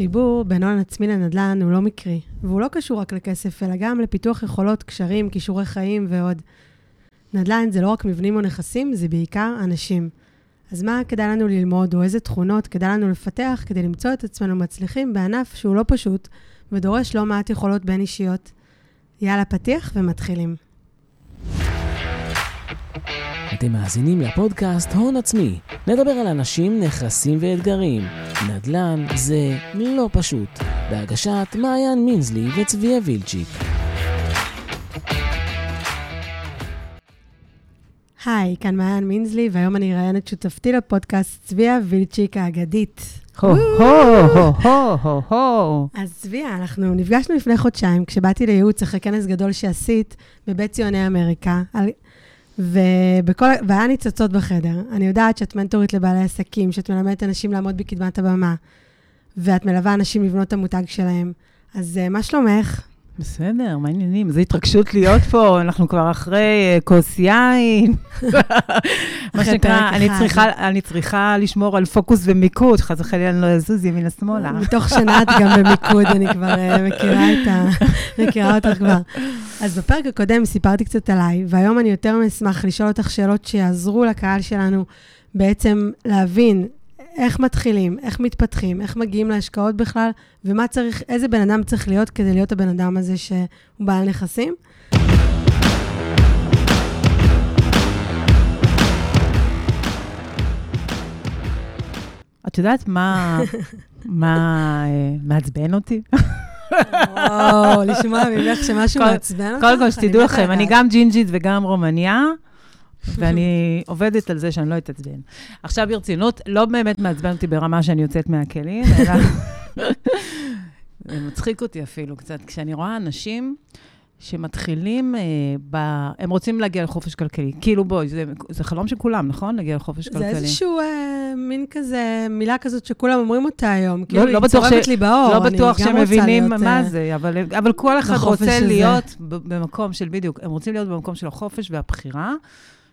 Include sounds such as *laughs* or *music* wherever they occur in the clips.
חיבור בין הון עצמי לנדל"ן הוא לא מקרי, והוא לא קשור רק לכסף, אלא גם לפיתוח יכולות, קשרים, כישורי חיים ועוד. נדל"ן זה לא רק מבנים או נכסים, זה בעיקר אנשים. אז מה כדאי לנו ללמוד, או איזה תכונות כדאי לנו לפתח כדי למצוא את עצמנו מצליחים בענף שהוא לא פשוט, ודורש לא מעט יכולות בין אישיות. יאללה, פתיח ומתחילים. אתם מאזינים לפודקאסט הון עצמי. נדבר על אנשים, נכסים ואתגרים. נדל"ן זה לא פשוט. בהגשת מעיין מינזלי וצביה וילצ'יק. היי, כאן מעיין מינזלי, והיום אני אראיין את שותפתי לפודקאסט צביה וילצ'יק האגדית. הו הו הו הו הו. אז צביה, אנחנו נפגשנו לפני חודשיים, כשבאתי לייעוץ אחרי כנס גדול שעשית בבית ציוני אמריקה, על... ובכל... והיה ניצוצות בחדר. אני יודעת שאת מנטורית לבעלי עסקים, שאת מלמדת אנשים לעמוד בקדמת הבמה, ואת מלווה אנשים לבנות את המותג שלהם. אז אה, מה שלומך? בסדר, מה העניינים? איזו התרגשות להיות פה, *laughs* אנחנו כבר אחרי אה, כוס יין. *laughs* מה שנקרא, אני צריכה, אני צריכה לשמור על פוקוס ומיקוד, חס וחלילה אני לא אזוז ימינה שמאלה. מתוך שנה את גם במיקוד, אני כבר אה, מכירה את ה... *laughs* מכירה אותך כבר. אז בפרק הקודם סיפרתי קצת עליי, והיום אני יותר מאשמח לשאול אותך שאלות שיעזרו לקהל שלנו בעצם להבין איך מתחילים, איך מתפתחים, איך מגיעים להשקעות בכלל, ומה צריך, איזה בן אדם צריך להיות כדי להיות הבן אדם הזה שהוא בעל נכסים. את יודעת מה, *laughs* מה אה, מעצבן אותי? וואו, לשמוע ממך שמשהו מעצבן אותך? קודם כל, שתדעו לכם, אני גם ג'ינג'ית וגם רומניה. ואני עובדת על זה שאני לא אתעצבן. עכשיו ברצינות, לא באמת מעצבן אותי ברמה שאני יוצאת מהכלים, אלא... זה מצחיק אותי אפילו קצת, כשאני רואה אנשים שמתחילים, אה, ב... הם רוצים להגיע לחופש כלכלי. כאילו, בואי, זה, זה חלום של כולם, נכון? להגיע לחופש זה כלכלי. זה איזשהו אה, מין כזה, מילה כזאת שכולם אומרים אותה היום. כאילו, לא היא צורבת ש- לי באור. לא בטוח שהם מבינים להיות, מה אה, זה, אבל, אבל כל אחד רוצה הזה. להיות במקום של, בדיוק, הם רוצים להיות במקום של החופש והבחירה.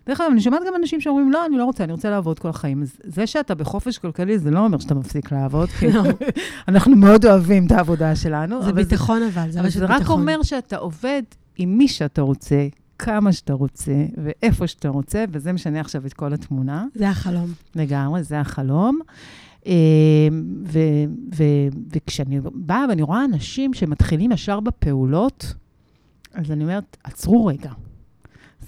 דרך אגב, אני שומעת גם אנשים שאומרים, לא, אני לא רוצה, אני רוצה לעבוד כל החיים. אז זה שאתה בחופש כלכלי, זה לא אומר שאתה מפסיק לעבוד, כי לא. *laughs* אנחנו מאוד אוהבים את העבודה שלנו. זה אבל ביטחון אבל, זה אבל רשת זה ביטחון. רק אומר שאתה עובד עם מי שאתה רוצה, כמה שאתה רוצה, ואיפה שאתה רוצה, וזה משנה עכשיו את כל התמונה. זה החלום. לגמרי, זה החלום. אה, ו- ו- וכשאני באה ואני רואה אנשים שמתחילים ישר בפעולות, אז אני אומרת, עצרו רגע.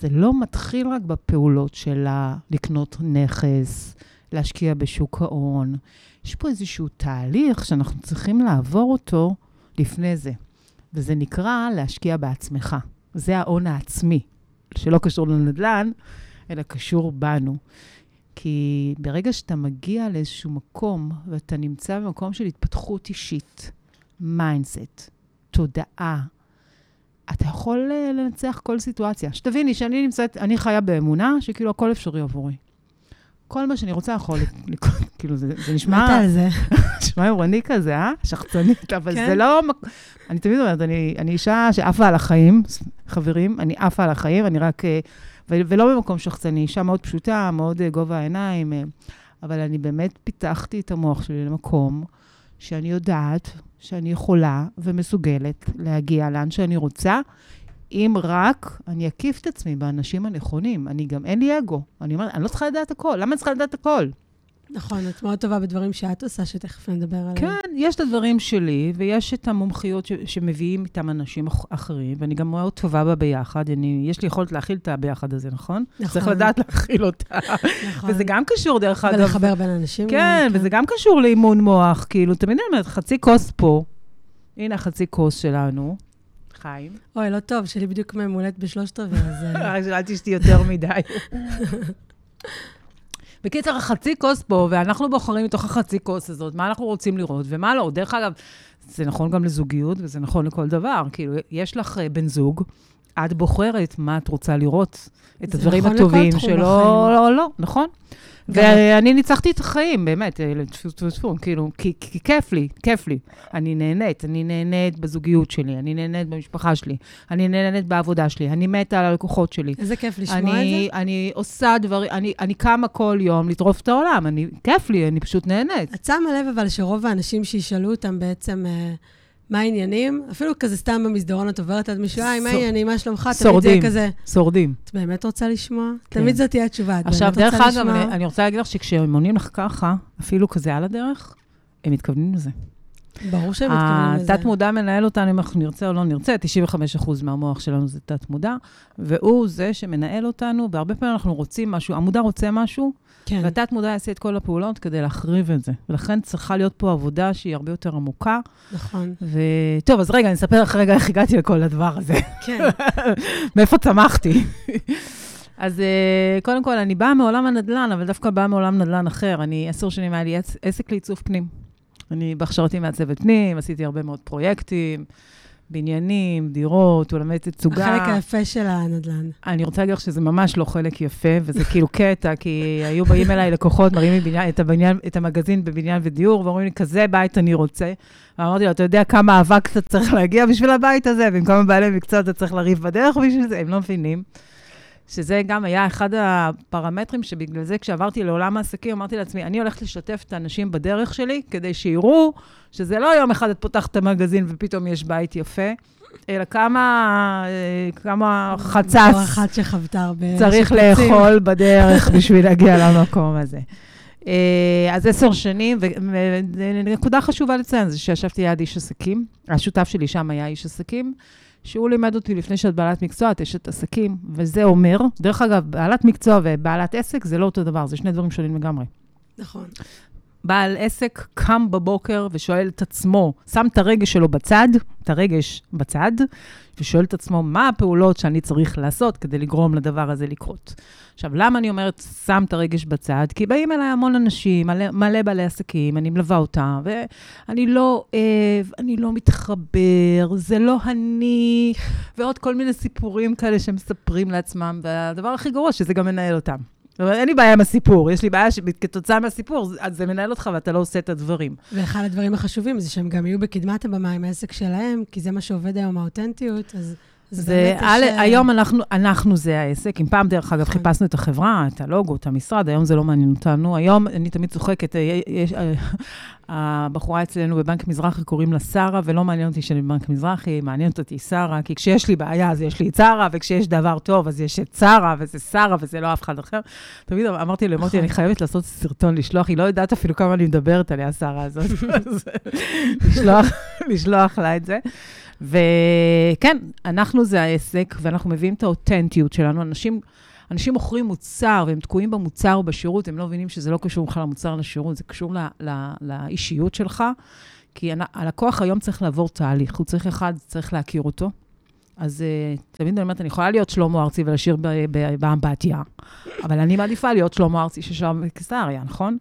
זה לא מתחיל רק בפעולות של לקנות נכס, להשקיע בשוק ההון. יש פה איזשהו תהליך שאנחנו צריכים לעבור אותו לפני זה, וזה נקרא להשקיע בעצמך. זה ההון העצמי, שלא קשור לנדל"ן, אלא קשור בנו. כי ברגע שאתה מגיע לאיזשהו מקום, ואתה נמצא במקום של התפתחות אישית, mindset, תודעה, אתה יכול אה, לנצח כל סיטואציה. שתביני שאני נמצאת, אני חיה באמונה שכאילו הכל אפשרי עבורי. כל מה שאני רוצה יכול לקרות, כאילו זה, זה נשמע, מתה על זה. *laughs* נשמע עירוני כזה, אה? שחצנית, *laughs* אבל כן. זה לא... אני תמיד אומרת, אני, אני אישה שעפה על החיים, חברים, אני עפה על החיים, אני רק... אה, ו- ולא במקום שחצני, אישה מאוד פשוטה, מאוד אה, גובה העיניים, אבל אני באמת פיתחתי את המוח שלי למקום שאני יודעת שאני יכולה ומסוגלת להגיע לאן שאני רוצה, אם רק אני אקיף את עצמי באנשים הנכונים. אני גם, אין לי אגו. אני אומרת, אני לא צריכה לדעת הכל. למה אני צריכה לדעת הכל? נכון, את מאוד טובה בדברים שאת עושה, שתכף נדבר עליהם. כן, יש את הדברים שלי, ויש את המומחיות ש- שמביאים איתם אנשים אח- אחרים, ואני גם מאוד טובה בה ביחד. אני, יש לי יכולת להכיל את הביחד הזה, נכון? נכון. צריך לדעת להכיל אותה. נכון. וזה גם קשור, דרך אגב. ולחבר בין אנשים. כן, וזה גם קשור לאימון מוח. כאילו, תמיד אני אומרת, חצי כוס פה, הנה החצי כוס שלנו. חיים. אוי, לא טוב, שלי בדיוק ממולאת בשלושת רבעי, אז... רק *laughs* אל תשתי יותר מדי. *laughs* בקיצר, החצי כוס פה, ואנחנו בוחרים מתוך החצי כוס הזאת, מה אנחנו רוצים לראות ומה לא. דרך אגב, זה נכון גם לזוגיות, וזה נכון לכל דבר. כאילו, יש לך אה, בן זוג, את בוחרת מה את רוצה לראות, את הדברים נכון הטובים שלא, בחיים. לא, לא, נכון. ואני ניצחתי את החיים, באמת, אה, כאילו, כי, כי כיף לי, כיף לי. אני נהנית, אני נהנית בזוגיות שלי, אני נהנית במשפחה שלי, אני נהנית בעבודה שלי, אני מתה על הלקוחות שלי. איזה כיף לשמוע את זה. אני עושה דברים, אני, קמה כל יום לטרוף את העולם, כיף לי, אני פשוט נהנית. את שמה לב אבל שרוב האנשים שישאלו אותם בעצם אה, מה העניינים, אפילו כזה סתם במסדרון את עוברת עד מישהו, היי, מה העניינים, מה שלומך? תמיד זה כזה, שורדים. את באמת רוצה לשמוע? כן. תמיד זאת תהיה התשובה, את עכשיו, באמת דרך רוצה אגב, לשמוע? אני, אני רוצה להגיד לך שכשהם עונים לך ככה, אפילו כזה על הדרך, הם מתכוונים לזה. ברור שהם מתכוונים לזה. התת-מודע מנהל אותנו, אם אנחנו נרצה או לא נרצה, 95% מהמוח שלנו זה תת-מודע, והוא זה שמנהל אותנו, והרבה פעמים אנחנו רוצים משהו, המודע רוצה משהו, כן. והתת-מודע יעשה את כל הפעולות כדי להחריב את זה. ולכן צריכה להיות פה עבודה שהיא הרבה יותר עמוקה. נכון. וטוב, אז רגע, אני אספר לך רגע איך הגעתי לכל הדבר הזה. כן. *laughs* מאיפה צמחתי. *laughs* אז uh, קודם כל, אני באה מעולם הנדל"ן, אבל דווקא באה מעולם נדל"ן אחר. אני, עשר שנים היה לי עס- עסק לעיצוב פנים. אני בהכשרתי מעצבת פנים, עשיתי הרבה מאוד פרויקטים, בניינים, דירות, אולמי תצוגה. החלק היפה של הנדל"ן. אני רוצה להגיד לך שזה ממש לא חלק יפה, וזה כאילו קטע, כי היו באים אליי לקוחות, מראים לי בניין, את, הבניין, את המגזין בבניין ודיור, ואומרים לי, כזה בית אני רוצה. ואמרתי לו, אתה יודע כמה אבק אתה צריך להגיע בשביל הבית הזה, ועם כמה בעלי מקצוע אתה צריך לריב בדרך בשביל זה, הם לא מבינים. שזה גם היה אחד הפרמטרים שבגלל זה כשעברתי לעולם העסקים, אמרתי לעצמי, אני הולכת לשתף את האנשים בדרך שלי, כדי שיראו שזה לא יום אחד את פותחת את המגזין ופתאום יש בית יפה, אלא כמה, אה, כמה חצץ אחת שחוותה הרבה צריך שיפוצים. לאכול *laughs* בדרך בשביל להגיע למקום הזה. אה, אז עשר שנים, ונקודה חשובה לציין זה שישבתי ליד איש עסקים, השותף שלי שם היה איש עסקים, שהוא לימד אותי לפני שאת בעלת מקצוע, את אשת עסקים, וזה אומר, דרך אגב, בעלת מקצוע ובעלת עסק זה לא אותו דבר, זה שני דברים שונים לגמרי. נכון. בעל עסק קם בבוקר ושואל את עצמו, שם את הרגש שלו בצד, את הרגש בצד, ושואל את עצמו, מה הפעולות שאני צריך לעשות כדי לגרום לדבר הזה לקרות. עכשיו, למה אני אומרת, שם את הרגש בצד? כי באים אליי המון אנשים, מלא, מלא בעלי עסקים, אני מלווה אותם, ואני לא אוהב, אני לא מתחבר, זה לא אני, ועוד כל מיני סיפורים כאלה שמספרים לעצמם, והדבר הכי גרוע, שזה גם מנהל אותם. זאת אומרת, אין לי בעיה עם הסיפור, יש לי בעיה שכתוצאה מהסיפור, אז זה מנהל אותך ואתה לא עושה את הדברים. ואחד הדברים החשובים זה שהם גם יהיו בקדמת הבמה עם העסק שלהם, כי זה מה שעובד היום, האותנטיות, אז... זה, יש, א', אה, היום אנחנו, אנחנו זה העסק. אם פעם, דרך אגב, נכון. חיפשנו את החברה, את הלוגו, את המשרד, היום זה לא מעניין אותנו. היום, אני תמיד צוחקת, אה, יש, אה, הבחורה אצלנו בבנק מזרחי קוראים לה שרה, ולא מעניין אותי שאני בבנק מזרחי, מעניינת אותי שרה, כי כשיש לי בעיה, אז יש לי את שרה, וכשיש דבר טוב, אז יש את שרה, וזה שרה, וזה לא אף אחד אחר. תמיד אמרתי למוטי, נכון. אני חייבת לעשות סרטון, לשלוח, היא לא יודעת אפילו כמה אני מדברת עליה, שרה הזאת. *laughs* *laughs* לשלוח לה את זה. וכן, אנחנו זה העסק, ואנחנו מביאים את האותנטיות שלנו. אנשים, אנשים מוכרים מוצר, והם תקועים במוצר או בשירות, הם לא מבינים שזה לא קשור בכלל למוצר לשירות, זה קשור ל, ל, לאישיות שלך. כי הלקוח היום צריך לעבור תהליך, הוא צריך אחד, צריך להכיר אותו. אז uh, תמיד אני אומרת, אני יכולה להיות שלמה ארצי ולשיר באמבטיה, אבל אני מעדיפה להיות שלמה ארצי ששר בקיסריה, נכון?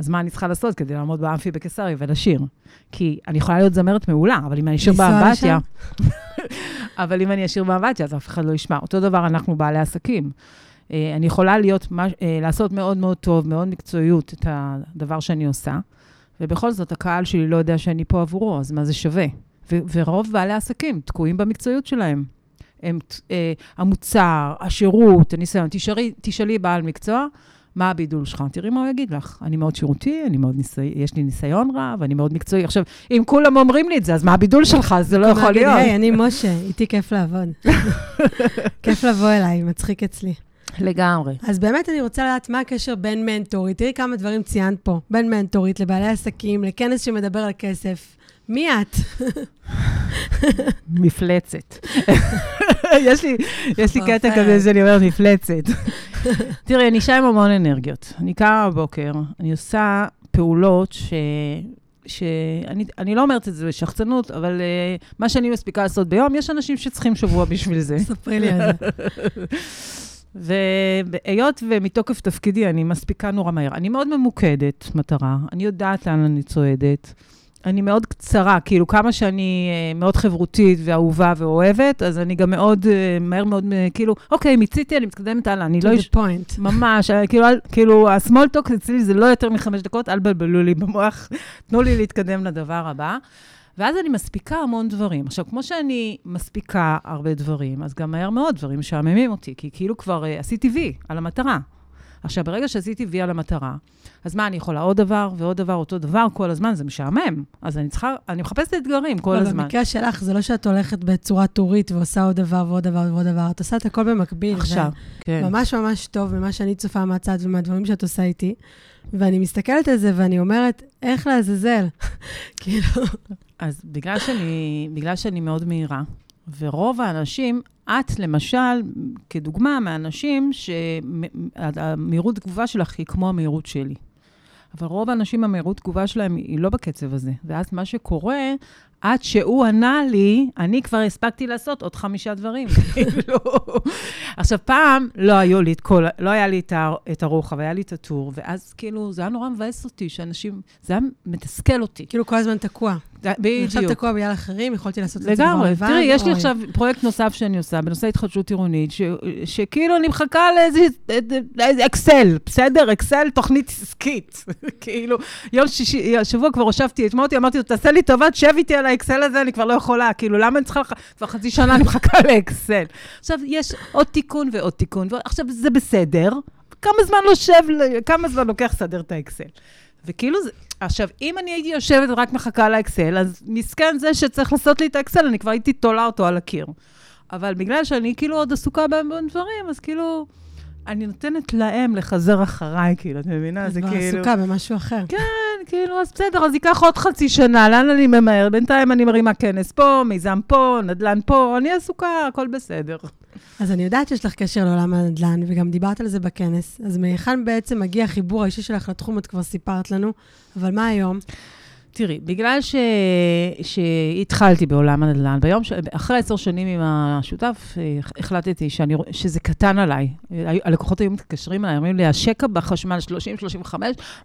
אז מה אני צריכה לעשות כדי לעמוד באמפי בקיסריה ולשיר? כי אני יכולה להיות זמרת מעולה, אבל אם אני אשיר באמבטיה... *laughs* אבל אם אני אשיר באמבטיה, אז אף אחד לא ישמע. אותו דבר אנחנו בעלי עסקים. אה, אני יכולה להיות, אה, לעשות מאוד מאוד טוב, מאוד מקצועיות את הדבר שאני עושה, ובכל זאת הקהל שלי לא יודע שאני פה עבורו, אז מה זה שווה? ו- ורוב בעלי העסקים תקועים במקצועיות שלהם. הם, אה, המוצר, השירות, הניסיון. תשאלי, תשאלי בעל מקצוע, מה הבידול שלך? תראי מה הוא יגיד לך. אני מאוד שירותי, אני מאוד ניסי... יש לי ניסיון רב, אני מאוד מקצועי. עכשיו, אם כולם אומרים לי את זה, אז מה הבידול שלך? זה לא יכול להיות. היי, אני משה, איתי כיף לעבוד. *laughs* כיף לבוא אליי, מצחיק אצלי. לגמרי. אז באמת אני רוצה לדעת מה הקשר בין מנטורית, תראי כמה דברים ציינת פה, בין מנטורית לבעלי עסקים, לכנס שמדבר על כסף. מי את? מפלצת. *laughs* יש לי, יש לי קטע. כזה שאני אומרת מפלצת. *laughs* תראי, אני אישה עם המון אנרגיות. אני קמה בבוקר, אני עושה פעולות ש... שאני אני לא אומרת את זה בשחצנות, אבל uh, מה שאני מספיקה לעשות ביום, יש אנשים שצריכים שבוע בשביל זה. ספרי לי על זה. *laughs* והיות ומתוקף תפקידי אני מספיקה נורא מהר, אני מאוד ממוקדת מטרה, אני יודעת לאן אני צועדת, אני מאוד קצרה, כאילו, כמה שאני אה, מאוד חברותית ואהובה ואוהבת, אז אני גם מאוד, אה, מהר מאוד, אה, כאילו, אוקיי, מיציתי, אני מתקדמת הלאה, אני to לא... the יש... point. ממש, כאילו, כאילו, ה-small talk אצלי זה לא יותר מחמש דקות, אל תבלבלו לי במוח, תנו לי להתקדם לדבר הבא. ואז אני מספיקה המון דברים. עכשיו, כמו שאני מספיקה הרבה דברים, אז גם מהר מאוד דברים משעממים אותי, כי כאילו כבר uh, עשיתי וי על המטרה. עכשיו, ברגע שעשיתי וי על המטרה, אז מה, אני יכולה עוד דבר ועוד דבר, אותו דבר כל הזמן, זה משעמם. אז אני צריכה, אני מחפשת אתגרים כל לא, הזמן. במקרה שלך, זה לא שאת הולכת בצורה טורית ועושה עוד דבר ועוד דבר ועוד דבר, את עושה את הכל במקביל. עכשיו, כן. ממש ממש טוב ממה שאני צופה מהצד ומהדברים שאת עושה איתי. ואני מסתכלת על זה ואני אומרת, איך לעזאזל? *laughs* כאילו, אז בגלל שאני, בגלל שאני מאוד מהירה, ורוב האנשים, את למשל, כדוגמה מהאנשים שהמהירות תגובה שלך היא כמו המהירות שלי. אבל רוב האנשים, המהירות תגובה שלהם היא לא בקצב הזה. ואז מה שקורה, עד שהוא ענה לי, אני כבר הספקתי לעשות עוד חמישה דברים. *laughs* כאילו. עכשיו, פעם לא היו לי את כל, לא היה לי את, הרוחב, היה לי את הטור, ואז כאילו, זה היה נורא מבאס אותי, שאנשים, זה היה מתסכל אותי. כאילו כל הזמן תקוע. אני עכשיו בדיוק. תקוע בגלל אחרים, יכולתי לעשות את זה כבר לגמרי. לבד. תראי, יש לי. עכשיו פרויקט נוסף שאני עושה בנושא התחדשות עירונית, שכאילו אני מחכה לאיזה אקסל, בסדר? אקסל, תוכנית עסקית. *laughs* כאילו, יום שישי, השבוע כבר הושבתי את מוטי, אמרתי לו, תעשה לי טובה, תשב איתי על האקסל הזה, אני כבר לא יכולה. כאילו, למה אני צריכה לך... כבר חצי שנה אני מחכה *laughs* לאקסל. עכשיו, יש עוד תיקון ועוד תיקון, עכשיו, זה בסדר. כמה זמן יושב, כמה זמן לוקח לסדר את האקסל? וכאילו זה... עכשיו, אם אני הייתי יושבת ורק מחכה לאקסל, אז מסכן זה שצריך לעשות לי את האקסל, אני כבר הייתי תולה אותו על הקיר. אבל בגלל שאני כאילו עוד עסוקה בהמון דברים, אז כאילו, אני נותנת להם לחזר אחריי, כאילו, את מבינה? את זה כבר כאילו... עסוקה במשהו אחר. כן, כאילו, אז בסדר, אז ייקח עוד חצי שנה, לאן אני ממהר? בינתיים אני מרימה כנס פה, מיזם פה, נדל"ן פה, אני עסוקה, הכל בסדר. אז אני יודעת שיש לך קשר לעולם הנדל"ן, וגם דיברת על זה בכנס. אז מהיכן בעצם מגיע החיבור האישי שלך לתחום, את כבר סיפרת לנו, אבל מה היום? תראי, בגלל ש... שהתחלתי בעולם הנדל"ן, ביום, ש... אחרי עשר שנים עם השותף, אה, החלטתי שאני... שזה קטן עליי. היו- הלקוחות היו מתקשרים אליי, אומרים לי, השקע בחשמל 30-35,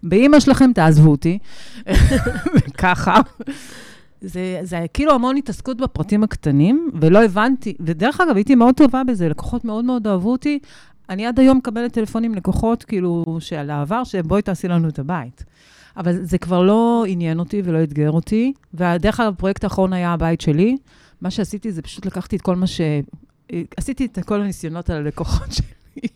באמא שלכם תעזבו אותי. *laughs* ככה. זה, זה היה כאילו המון התעסקות בפרטים הקטנים, ולא הבנתי, ודרך אגב, הייתי מאוד טובה בזה, לקוחות מאוד מאוד אהבו אותי. אני עד היום מקבלת טלפונים לקוחות, כאילו, שעל העבר, שבואי תעשי לנו את הבית. אבל זה כבר לא עניין אותי ולא אתגר אותי. ודרך אגב, הפרויקט האחרון היה הבית שלי. מה שעשיתי זה פשוט לקחתי את כל מה ש... עשיתי את כל הניסיונות על הלקוחות שלי.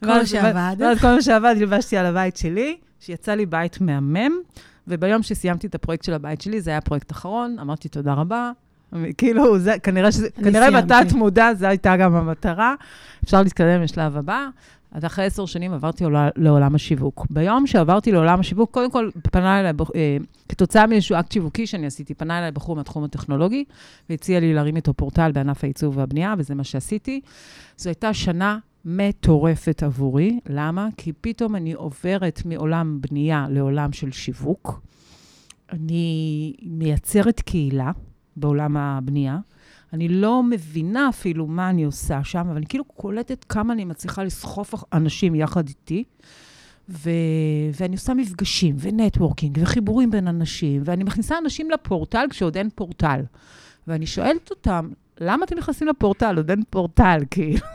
כל מה שעבד. כל מה שעבד, הלבשתי על הבית שלי, שיצא לי בית מהמם, וביום שסיימתי את הפרויקט של הבית שלי, זה היה הפרויקט האחרון, אמרתי תודה רבה. כאילו, זה, כנראה שזה, כנראה. בתת מודע, זו הייתה גם המטרה. אפשר להתקדם לשלב הבא. אז אחרי עשר שנים עברתי לעולם השיווק. ביום שעברתי לעולם השיווק, קודם כל פנה אליי, אה, כתוצאה מאיזשהו אקט שיווקי שאני עשיתי, פנה אליי בחור מהתחום הטכנולוגי, והציע לי להרים איתו פורטל בענף הייצור והבנייה, וזה מה שעשיתי. זו הייתה שנה מטורפת עבורי. למה? כי פתאום אני עוברת מעולם בנייה לעולם של שיווק. אני מייצרת קהילה בעולם הבנייה. אני לא מבינה אפילו מה אני עושה שם, אבל אני כאילו קולטת כמה אני מצליחה לסחוף אנשים יחד איתי. ו... ואני עושה מפגשים, ונטוורקינג, וחיבורים בין אנשים, ואני מכניסה אנשים לפורטל כשעוד אין פורטל. ואני שואלת אותם, למה אתם נכנסים לפורטל? עוד אין פורטל, כאילו.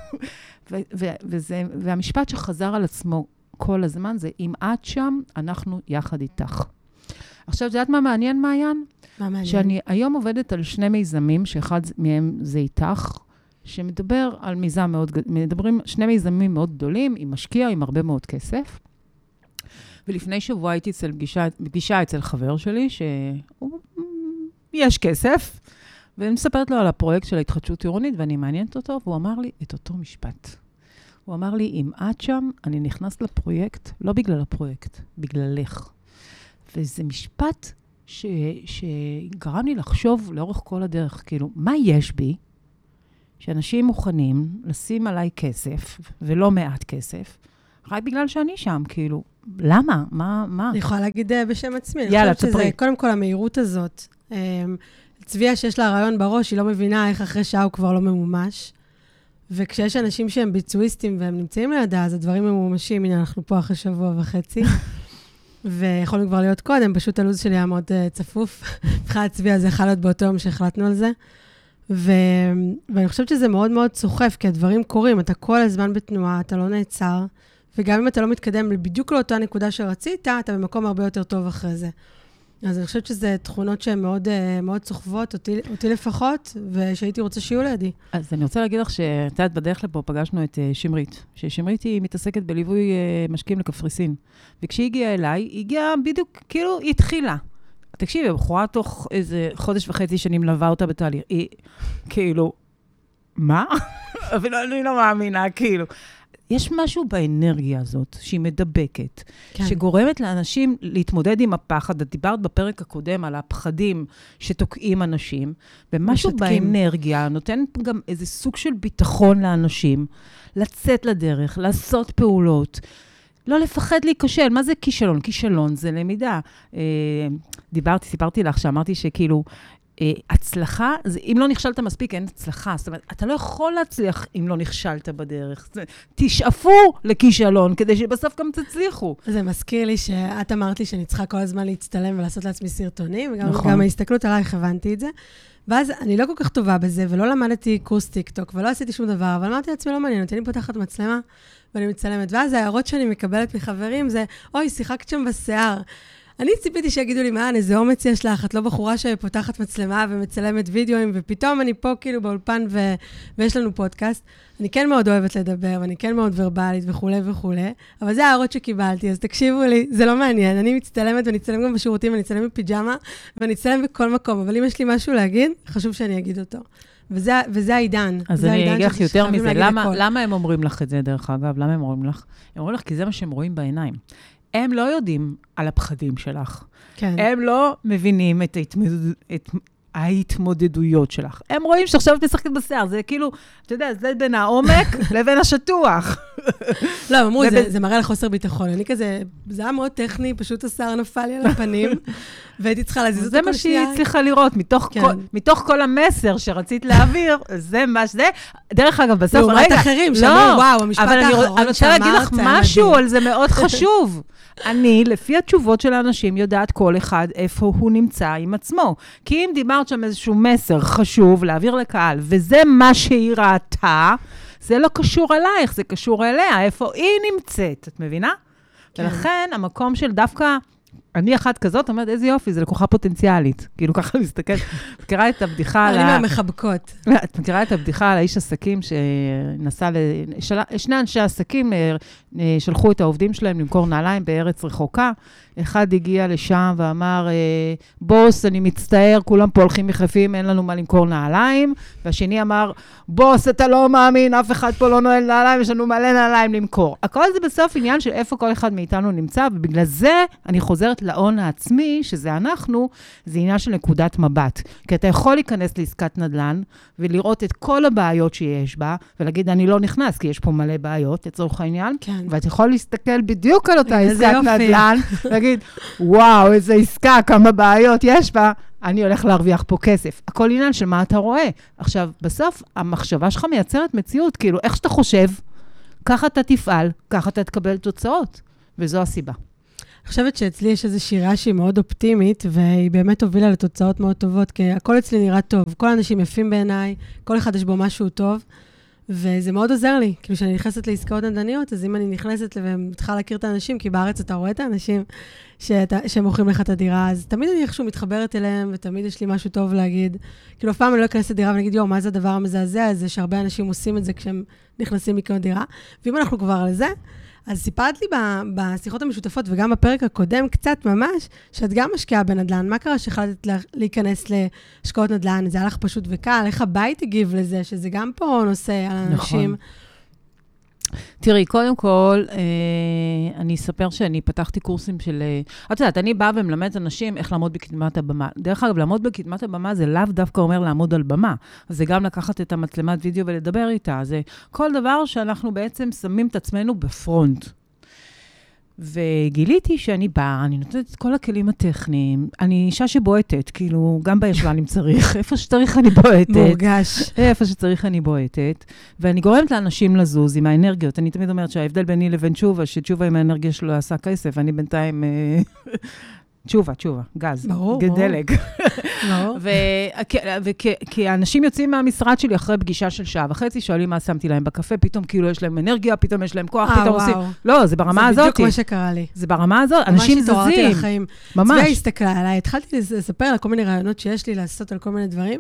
ו- ו- וזה, והמשפט שחזר על עצמו כל הזמן זה, אם את שם, אנחנו יחד איתך. עכשיו, את יודעת מה מעניין, מעיין? מה מעניין? שאני היום עובדת על שני מיזמים, שאחד מהם זה איתך, שמדבר על מיזם מאוד, גד- מדברים, שני מיזמים מאוד גדולים, עם משקיע, עם הרבה מאוד כסף. ולפני שבוע הייתי אצל פגישה, פגישה אצל חבר שלי, שיש כסף, ואני מספרת לו על הפרויקט של ההתחדשות עירונית, ואני מעניינת אותו, והוא אמר לי את אותו משפט. הוא אמר לי, אם את שם, אני נכנס לפרויקט, לא בגלל הפרויקט, בגללך. וזה משפט ש, שגרם לי לחשוב לאורך כל הדרך, כאילו, מה יש בי שאנשים מוכנים לשים עליי כסף, ולא מעט כסף, רק בגלל שאני שם, כאילו, למה? מה? מה? אני יכולה להגיד אה, בשם עצמי. יאללה, תספרי. קודם כל, המהירות הזאת. אמ, צביה שיש לה רעיון בראש, היא לא מבינה איך אחרי שעה הוא כבר לא ממומש. וכשיש אנשים שהם ביצועיסטים והם נמצאים לידה, אז הדברים ממומשים. הנה, אנחנו פה אחרי שבוע וחצי. *laughs* ויכולנו כבר להיות קודם, פשוט הלו"ז שלי היה מאוד uh, צפוף. *laughs* מבחינת צבי, אז זה יכול להיות באותו יום שהחלטנו על זה. ו... ואני חושבת שזה מאוד מאוד סוחף, כי הדברים קורים, אתה כל הזמן בתנועה, אתה לא נעצר, וגם אם אתה לא מתקדם בדיוק לאותה נקודה שרצית, אתה במקום הרבה יותר טוב אחרי זה. אז אני חושבת שזה תכונות שהן מאוד, אה, מאוד סוחבות, אותי, אותי לפחות, ושהייתי רוצה שיהיו לידי. אז אני רוצה להגיד לך שאת יודעת, בדרך לפה פגשנו את אה, שמרית, ששמרית היא מתעסקת בליווי אה, משקיעים לקפריסין. וכשהיא הגיעה אליי, היא הגיעה בדיוק, כאילו, היא התחילה. תקשיבי, הבחורה תוך איזה חודש וחצי שאני מלווה אותה בתהליך, היא כאילו, מה? *laughs* אפילו אני לא מאמינה, כאילו. יש משהו באנרגיה הזאת שהיא מדבקת, כן. שגורמת לאנשים להתמודד עם הפחד. את דיברת בפרק הקודם על הפחדים שתוקעים אנשים, ומשהו משתקים. באנרגיה נותן גם איזה סוג של ביטחון לאנשים, לצאת לדרך, לעשות פעולות. לא לפחד להיכשל. מה זה כישלון? כישלון זה למידה. אה, דיברתי, סיפרתי לך שאמרתי שכאילו, הצלחה, זה, אם לא נכשלת מספיק, אין הצלחה. זאת אומרת, אתה לא יכול להצליח אם לא נכשלת בדרך. תשאפו לכישלון, כדי שבסוף גם תצליחו. זה מזכיר לי שאת אמרת לי שאני צריכה כל הזמן להצטלם ולעשות לעצמי סרטונים, וגם נכון. ההסתכלות עלייך הבנתי את זה. ואז אני לא כל כך טובה בזה, ולא למדתי קורס טיקטוק, ולא עשיתי שום דבר, אבל אמרתי לעצמי, לא מעניין אותי, אני פותחת מצלמה ואני מצלמת. ואז ההערות שאני מקבלת מחברים זה, אוי, שיחקת שם בשיער. אני ציפיתי שיגידו לי, מה, איזה אומץ יש לך, את לא בחורה שפותחת מצלמה ומצלמת וידאוים, ופתאום אני פה כאילו באולפן ו... ויש לנו פודקאסט. אני כן מאוד אוהבת לדבר, ואני כן מאוד ורבלית וכולי וכולי, אבל זה ההערות שקיבלתי, אז תקשיבו לי, זה לא מעניין. אני מצטלמת ואני אצלם גם בשירותים, ואני אצלם בפיג'מה, ואני אצלם בכל מקום, אבל אם יש לי משהו להגיד, חשוב שאני אגיד אותו. וזה, וזה העידן. אז אני אגיד לך יותר מזה, למה, למה הם אומרים לך את זה, דרך אגב? למה הם אומרים לך? הם אומרים לך כי זה מה שהם רואים בעיניים. הם לא יודעים על הפחדים שלך. כן. הם לא מבינים את, ההתמודד... את ההתמודדויות שלך. הם רואים שעכשיו את משחקת בשיער, זה כאילו, אתה יודע, זה בין העומק *laughs* לבין השטוח. לא, הם אמרו, זה, זה מראה על חוסר ביטחון. אני כזה, זה היה מאוד טכני, פשוט השיער נפל לי על הפנים, *laughs* והייתי צריכה להזיז אותו כל שנייה. זה מה שהיא הצליחה לראות, מתוך, כן. כל, מתוך כל המסר שרצית להעביר, זה מה שזה. דרך אגב, בסוף, רגע, לעומת אחרים, שאמרו, לא, וואו, המשפט האחרון שאמרת, אבל אני רוצה להגיד לך משהו על זה מאוד *laughs* חשוב. אני, לפי התשובות של האנשים, יודעת כל אחד איפה הוא נמצא עם עצמו. כי אם דיברת שם איזשהו מסר חשוב להעביר לקהל, וזה מה שהיא ראתה, זה לא קשור אלייך, זה קשור אליה, איפה היא נמצאת, את מבינה? כן. ולכן המקום של דווקא... אני אחת כזאת, אומרת, איזה יופי, זו לקוחה פוטנציאלית. כאילו, ככה מסתכלת. את מכירה את הבדיחה על ה... אני מהמחבקות. את מכירה את הבדיחה על האיש עסקים שנסע ל... שני אנשי עסקים אה, אה, שלחו את העובדים שלהם למכור נעליים בארץ רחוקה. אחד הגיע לשם ואמר, אה, בוס, אני מצטער, כולם פה הולכים יחפים, אין לנו מה למכור נעליים. והשני אמר, בוס, אתה לא מאמין, אף אחד פה לא נועל נעליים, יש לנו מלא נעליים למכור. הכל זה בסוף עניין של איפה כל אחד מאיתנו נמצא, ובגלל זה אני חוזרת להון העצמי, שזה אנחנו, זה עניין של נקודת מבט. כי אתה יכול להיכנס לעסקת נדל"ן ולראות את כל הבעיות שיש בה, ולהגיד, אני לא נכנס, כי יש פה מלא בעיות, לצורך העניין. כן. ואת יכול להסתכל בדיוק על אותה עסקת נדל"ן, ולהגיד, וואו, איזה עסקה, כמה בעיות יש בה, אני הולך להרוויח פה כסף. הכל עניין של מה אתה רואה. עכשיו, בסוף, המחשבה שלך מייצרת מציאות, כאילו, איך שאתה חושב, ככה אתה תפעל, ככה אתה תקבל תוצאות, וזו הסיבה. אני חושבת שאצלי יש איזו שירה שהיא מאוד אופטימית, והיא באמת הובילה לתוצאות מאוד טובות, כי הכל אצלי נראה טוב. כל האנשים יפים בעיניי, כל אחד יש בו משהו טוב. וזה מאוד עוזר לי. כאילו, כשאני נכנסת לעסקאות נדל"ניות, אז אם אני נכנסת ומתחילה להכיר את האנשים, כי בארץ אתה רואה את האנשים שמוכרים לך את הדירה, אז תמיד אני איכשהו מתחברת אליהם, ותמיד יש לי משהו טוב להגיד. כאילו, אף פעם אני לא אכנס לדירה ואני אגיד, יואו, מה זה הדבר המזעזע הזה, שהרבה אנשים עושים את זה כשהם נכנסים לקנות דירה. ואם אנחנו כבר על זה, אז סיפרת לי בשיחות המשותפות, וגם בפרק הקודם, קצת ממש, שאת גם משקיעה בנדל"ן. מה קרה שהחלטת להיכנס להשקעות נדל"ן? זה היה לך פשוט וקל? איך הבית הגיב לזה, שזה גם פה נושא על אנשים? נכון. תראי, קודם כל, אה, אני אספר שאני פתחתי קורסים של... אה, את יודעת, אני באה ומלמדת אנשים איך לעמוד בקדמת הבמה. דרך אגב, לעמוד בקדמת הבמה זה לאו דווקא אומר לעמוד על במה. זה גם לקחת את המצלמת וידאו ולדבר איתה. זה כל דבר שאנחנו בעצם שמים את עצמנו בפרונט. וגיליתי שאני באה, אני נותנת את כל הכלים הטכניים. אני אישה שבועטת, כאילו, גם בישבן אם צריך, *laughs* איפה שצריך אני בועטת. מורגש. איפה שצריך אני בועטת, ואני גורמת לאנשים לזוז עם האנרגיות. אני תמיד אומרת שההבדל ביני לבין תשובה, שתשובה עם האנרגיה שלו עשה כסף, ואני בינתיים... אה, *laughs* תשובה, תשובה, גז. ברור, ברור. דלק. ברור. וכי אנשים יוצאים מהמשרד שלי אחרי פגישה של שעה וחצי, שואלים מה שמתי להם בקפה, פתאום כאילו יש להם אנרגיה, פתאום יש להם כוח, אה, פתאום עושים... לא, זה ברמה הזאת. זה בדיוק מה שקרה לי. זה ברמה הזאת, אנשים ממש התעוררתי זזים. לחיים. ממש. צביה הסתכלה עליי, התחלתי לס- לספר לה כל מיני רעיונות שיש לי לעשות על כל מיני דברים,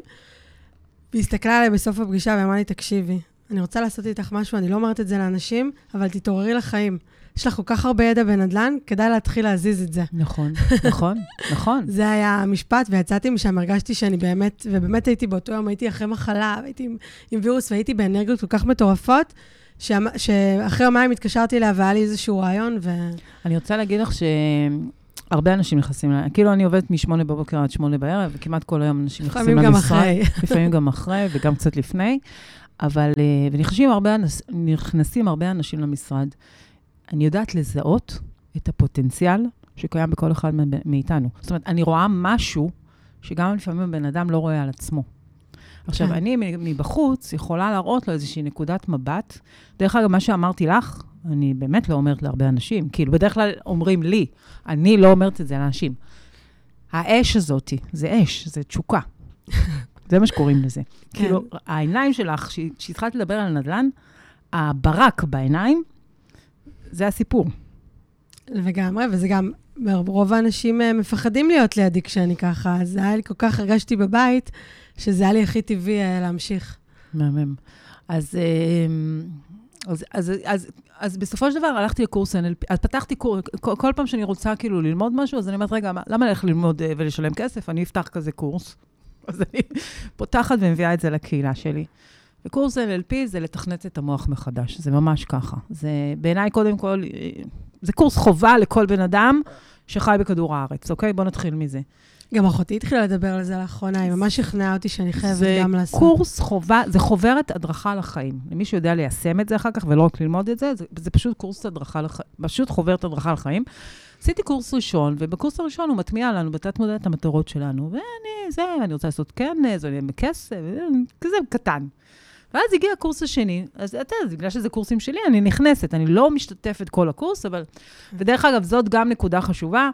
והיא הסתכלה עליי בסוף הפגישה ואמרה לי, תקשיבי, אני רוצה לעשות איתך משהו, אני לא אומרת את זה לאנשים, אבל תתעוררי לחיים. יש לך כל כך הרבה ידע בנדל"ן, כדאי להתחיל להזיז את זה. נכון, *laughs* נכון, נכון. זה היה המשפט, ויצאתי משם, הרגשתי שאני באמת, ובאמת הייתי באותו יום, הייתי אחרי מחלה, והייתי עם, עם וירוס, והייתי באנרגיות כל כך מטורפות, שאמ- שאחרי יומיים התקשרתי אליה והיה לי איזשהו רעיון, ו... אני רוצה להגיד לך שהרבה אנשים נכנסים, ל- כאילו אני עובדת משמונה בבוקר עד שמונה בערב, וכמעט כל היום אנשים נכנסים לפעמים למשרד. גם אחרי. *laughs* לפעמים גם אחרי וגם קצת לפני, אבל, אה, ונכנסים הרבה, הרבה אנשים למשרד. אני יודעת לזהות את הפוטנציאל שקיים בכל אחד מאיתנו. זאת אומרת, אני רואה משהו שגם לפעמים הבן אדם לא רואה על עצמו. עכשיו, כן. אני מבחוץ יכולה להראות לו איזושהי נקודת מבט. דרך אגב, מה שאמרתי לך, אני באמת לא אומרת להרבה אנשים. כאילו, בדרך כלל אומרים לי, אני לא אומרת את זה לאנשים. האש הזאתי, זה אש, זה תשוקה. *laughs* זה מה שקוראים לזה. כן. כאילו, העיניים שלך, כש- כשהתחלת לדבר על נדל"ן, הברק בעיניים, זה הסיפור. לגמרי, וזה גם, רוב האנשים אה, מפחדים להיות לידי כשאני ככה, אז זה היה לי כל כך, הרגשתי בבית, שזה היה לי הכי טבעי אה, להמשיך. מהמם. אז, אמ, אז, אז, אז, אז בסופו של דבר הלכתי לקורס NLP, אז פתחתי קורס, כל, כל פעם שאני רוצה כאילו ללמוד משהו, אז אני אומרת, רגע, מה- למה ללכת ללמוד אה, ולשלם כסף? אני אפתח כזה קורס. *laughs* אז אני פותחת ומביאה את זה לקהילה שלי. וקורס NLP זה לתכנת את המוח מחדש, זה ממש ככה. זה בעיניי, קודם כל, זה קורס חובה לכל בן אדם שחי בכדור הארץ, אוקיי? בואו נתחיל מזה. גם אחותי התחילה לדבר על זה לאחרונה, היא ממש שכנעה אותי שאני חייבת זה גם לעשות. קורס חובה, זה חוברת הדרכה לחיים. למי שיודע ליישם את זה אחר כך ולא רק ללמוד את זה, זה, זה פשוט קורס הדרכה לחיים, פשוט חוברת הדרכה לחיים. עשיתי קורס ראשון, ובקורס הראשון הוא מטמיע לנו בתת מודע את המטרות שלנו. ואני, זה, אני רוצה לעשות כנס, אני בכסף, כזה קטן. ואז הגיע הקורס השני, אז אתה יודע, בגלל שזה קורסים שלי, אני נכנסת, אני לא משתתפת כל הקורס, אבל... ודרך אגב, זאת גם נקודה חשובה.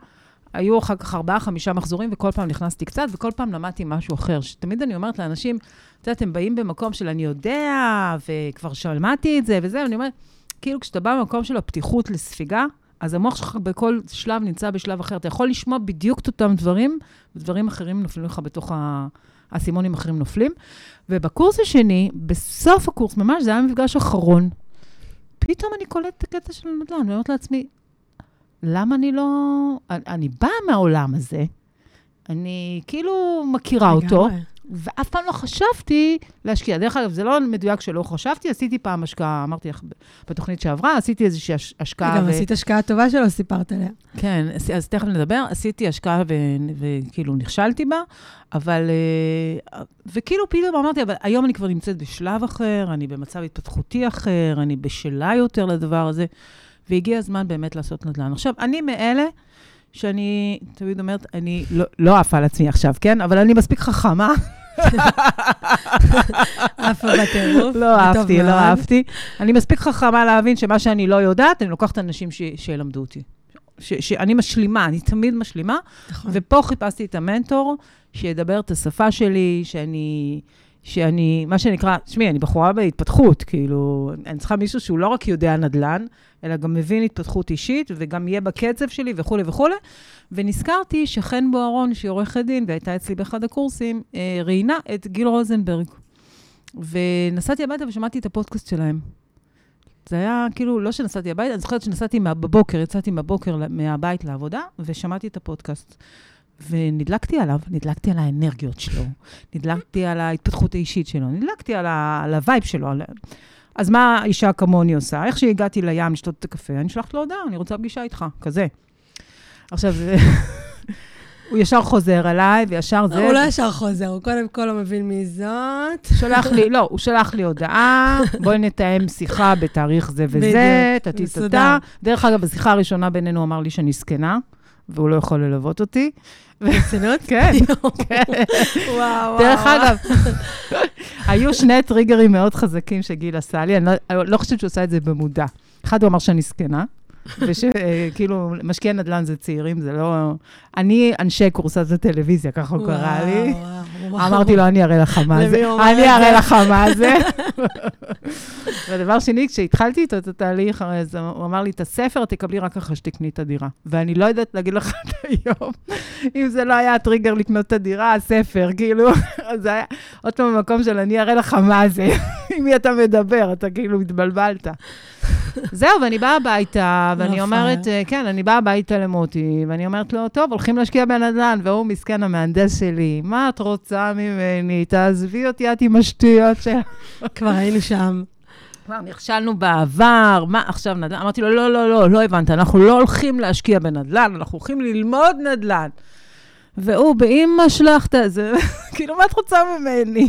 היו אחר כך ארבעה, חמישה מחזורים, וכל פעם נכנסתי קצת, וכל פעם למדתי משהו אחר. שתמיד אני אומרת לאנשים, את יודעת, הם באים במקום של אני יודע, וכבר שמעתי את זה וזה, ואני אומרת, כאילו, כשאתה בא במקום של הפתיחות לספיגה, אז המוח שלך בכל שלב נמצא בשלב אחר. אתה יכול לשמוע בדיוק את אותם דברים, ודברים אחרים נופלים לך בתוך ה... האסימונים אחרים נופלים. ובקורס השני, בסוף הקורס, ממש, זה היה מפגש אחרון, פתאום אני קולטת את הקטע של נדל"ן, ואני אומרת לעצמי, למה אני לא... אני, אני באה מהעולם הזה, אני כאילו מכירה אותו. ואף פעם לא חשבתי להשקיע. דרך אגב, זה לא מדויק שלא חשבתי, עשיתי פעם השקעה, אמרתי לך, בתוכנית שעברה, עשיתי איזושהי הש- השקעה. גם ו- עשית השקעה טובה שלא סיפרת עליה. כן, אז- תכף נדבר. עשיתי השקעה ו- וכאילו נכשלתי בה, אבל... אה, וכאילו פתאום אמרתי, אבל היום אני כבר נמצאת בשלב אחר, אני במצב התפתחותי אחר, אני בשלה יותר לדבר הזה, והגיע הזמן באמת לעשות נדל"ן. עכשיו, אני מאלה שאני תמיד אומרת, אני לא- לא עפה על עצמי עכשיו, כן? אבל אני מספיק חכמה. *laughs* עפה בטירוף. לא אהבתי, לא. אהבתי. אני מספיק חכמה להבין שמה שאני לא יודעת, אני לוקחת אנשים שילמדו אותי. שאני משלימה, אני תמיד משלימה, נכון. ופה חיפשתי את המנטור שידבר את השפה שלי, שאני, שאני, מה שנקרא, תשמעי, אני בחורה בהתפתחות, כאילו, אני צריכה מישהו שהוא לא רק יודע נדל"ן, אלא גם מבין התפתחות אישית, וגם יהיה בקצב שלי וכולי וכולי. ונזכרתי שחן בוארון, שהיא עורכת דין, והייתה אצלי באחד הקורסים, אה, ראיינה את גיל רוזנברג. ונסעתי הביתה ושמעתי את הפודקאסט שלהם. זה היה כאילו, לא שנסעתי הביתה, אני זוכרת שנסעתי בבוקר, יצאתי מהבוקר ל- מהבית לעבודה, ושמעתי את הפודקאסט. ונדלקתי עליו, נדלקתי על האנרגיות שלו, נדלקתי על ההתפתחות האישית שלו, נדלקתי על, ה, על ה vibe שלו. על... אז מה אישה כמוני עושה? איך שהגעתי לים לשתות את הקפה, אני שלחתי לו הודעה, אני רוצה פגישה איתך, כזה. עכשיו. הוא ישר חוזר אליי, וישר זה... הוא לא ישר חוזר, הוא קודם כל לא מבין מי זאת. שלח לי, לא, הוא שלח לי הודעה, בואי נתאם שיחה בתאריך זה וזה, טטי. טטה. דרך אגב, בשיחה הראשונה בינינו אמר לי שאני זקנה, והוא לא יכול ללוות אותי. ברצינות? *laughs* כן, *laughs* כן. וואו, וואו. דרך. אגב, היו שני טריגרים מאוד חזקים שגיל עשה לי, אני לא, אני לא חושבת שהוא עשה את זה במודע. אחד, הוא אמר שאני זקנה, ושכאילו, משקיע נדל"ן זה צעירים, זה לא... אני אנשי קורסת הטלוויזיה, ככה הוא קרא לי. אמרתי לו, אני אראה לך מה זה. אני? אראה לך מה זה. *laughs* ודבר שני, כשהתחלתי איתו את התהליך, אז הוא אמר לי, את הספר תקבלי רק אחרי שתקני את הדירה. ואני לא יודעת להגיד לך עד היום, אם זה לא היה הטריגר לקנות את הדירה, הספר, כאילו, *laughs* זה היה עוד פעם במקום של אני אראה לך מה זה, *laughs* עם מי אתה מדבר, אתה כאילו התבלבלת. זהו, ואני באה הביתה, ואני אומרת. אה, כן, אני באה הביתה למוטי, ואני אומרת לו, טוב, הולכים להשקיע בנדל"ן, והוא מסכן המהנדס שלי, מה את רוצה ממני? תעזבי אותי, את עם השטויות שלך. כבר היינו שם. כבר נכשלנו בעבר, מה עכשיו נדל"ן? אמרתי לו, לא, לא, לא, לא הבנת, אנחנו לא הולכים להשקיע בנדל"ן, אנחנו הולכים ללמוד נדל"ן. והוא, באמא שלך, זה, *laughs* כאילו, מה את רוצה ממני?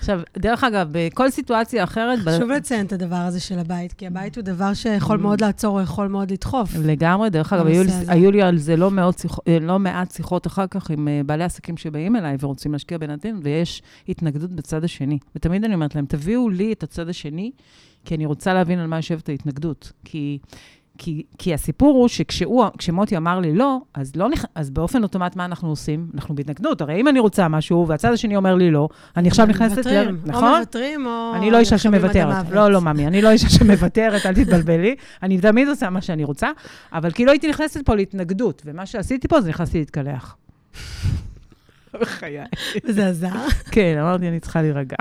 עכשיו, דרך אגב, בכל סיטואציה אחרת... ב- חשוב לציין את הדבר הזה של הבית, כי הבית הוא דבר שיכול Mm. מאוד לעצור, או יכול מאוד לדחוף. לגמרי, דרך אגב, היו. היו לי על זה לא, מאוד שיח, אה, לא מעט שיחות אחר כך עם אה, בעלי עסקים שבאים אליי ורוצים להשקיע בנדל"ן, ויש התנגדות בצד השני. ותמיד אני אומרת להם, תביאו לי את הצד השני, כי אני רוצה להבין על מה יושבת ההתנגדות. כי, כי, כי הסיפור הוא שכשהוא, כשמוטי אמר לי לא, אז, לא נכ... אז באופן אוטומט מה אנחנו עושים? אנחנו בהתנגדות. הרי אם אני רוצה משהו והצד השני אומר לי לא, אני עכשיו נכנסת... מוותרים. ל- נכון? או מוותרים, או... אני לא אישה שמוותרת. לא, לא, ממי, אני לא אישה שמוותרת, אל תתבלבלי. אני תמיד עושה מה שאני רוצה, אבל כאילו הייתי נכנסת פה להתנגדות, ומה שעשיתי פה זה נכנסתי להתקלח. בחיי. וזה עזר, כן, אמרתי, אני צריכה להירגע.